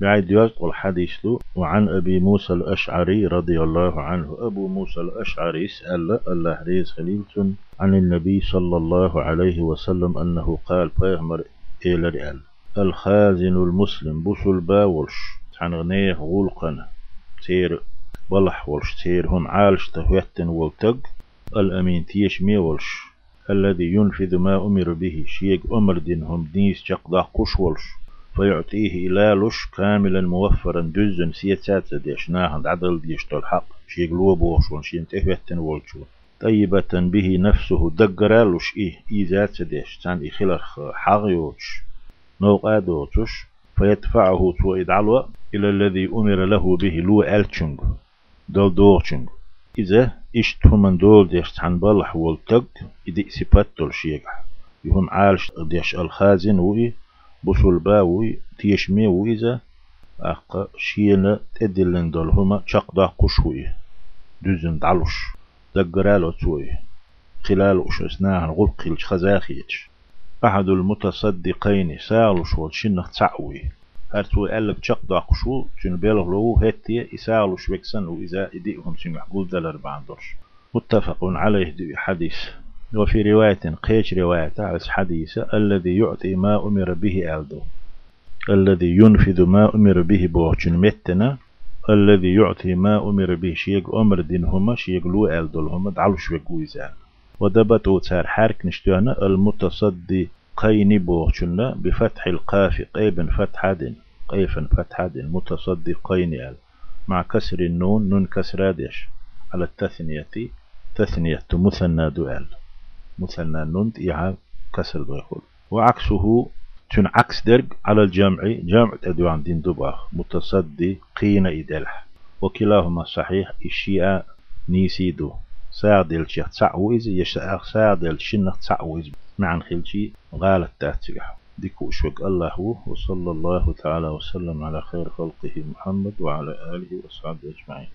بعد يقول حديث له. وعن أبي موسى الأشعري رضي الله عنه. أبو موسى الأشعري سأل الله ريز خليل عن النبي صلى الله عليه وسلم أنه قال فيهمر إلى رئال الخازن المسلم بوسل باولش عن غنيه غلقنا تير بلح ولش تير هم عالش تهوتن والتق الأمين تيش ميولش الذي ينفذ ما أمر به شيق أمر دينهم ديس جقدا قش ولش. فيعطيه إلالش كاملا موفرا دزن سيتات ديش ناهند عدل ديش الحق. شيق لوبوش ونشين تهوتن ولشون طيبة به نفسه دقرالوش إيه. إيزات ديش تان إخلر حغيوش نوقادوتش. فيدفعه تو إدعلوا إلى الذي أمر له به لو ألتشنغ. دول دوغشنغ إذا إشت هم دول ديش تحن بالح والتق إدي سبتل شيقع يهم عالش ديش الخازن وي بسول باوي تيشمي وإذا أقا شينا تدلن دول هما شق قشوي. دزن دعلوش. دقرالو توي خلال وش اسناها غلق الخزاخيتش أحد المتصدقين سالوش والشنخ تعوي. هرتو قالك شق داق شو شن بيلغ لو هتي إسالوش وكسن وإذا إديهم شن محقول دلر متفق عليه دي حديث. وفي رواية قيش رواية تعرس حديث الذي يعطي ما أمر به ألدو. الذي ينفذ ما أمر به بوحشن متنا الذي يعطي ما أمر به شيق أمر دينهما شيق لو ألدولهما دعلوش وكويزان ودبتو تار حرك نشتوهنا المتصدقين بوغشنا بفتح القاف قيبا فتح دين قيفا فتح دين متصدقين مع كسر النون نون كسرادش على التثنية تثنية مثنى دوال مثنى نون إيعا كسر دخول وعكسه تن عكس درج على الجمع جمع تدوان دين دباخ متصدقين إدلح. وكلاهما صحيح الشيء نيسيدو. ساعدل شيخ تعويز يشاء ساعدل شنخ تعويز معن خلشي غالت تاتيح ديكو شوك الله وصلى الله تعالى وسلم على خير خلقه محمد وعلى آله وصحبه أجمعين.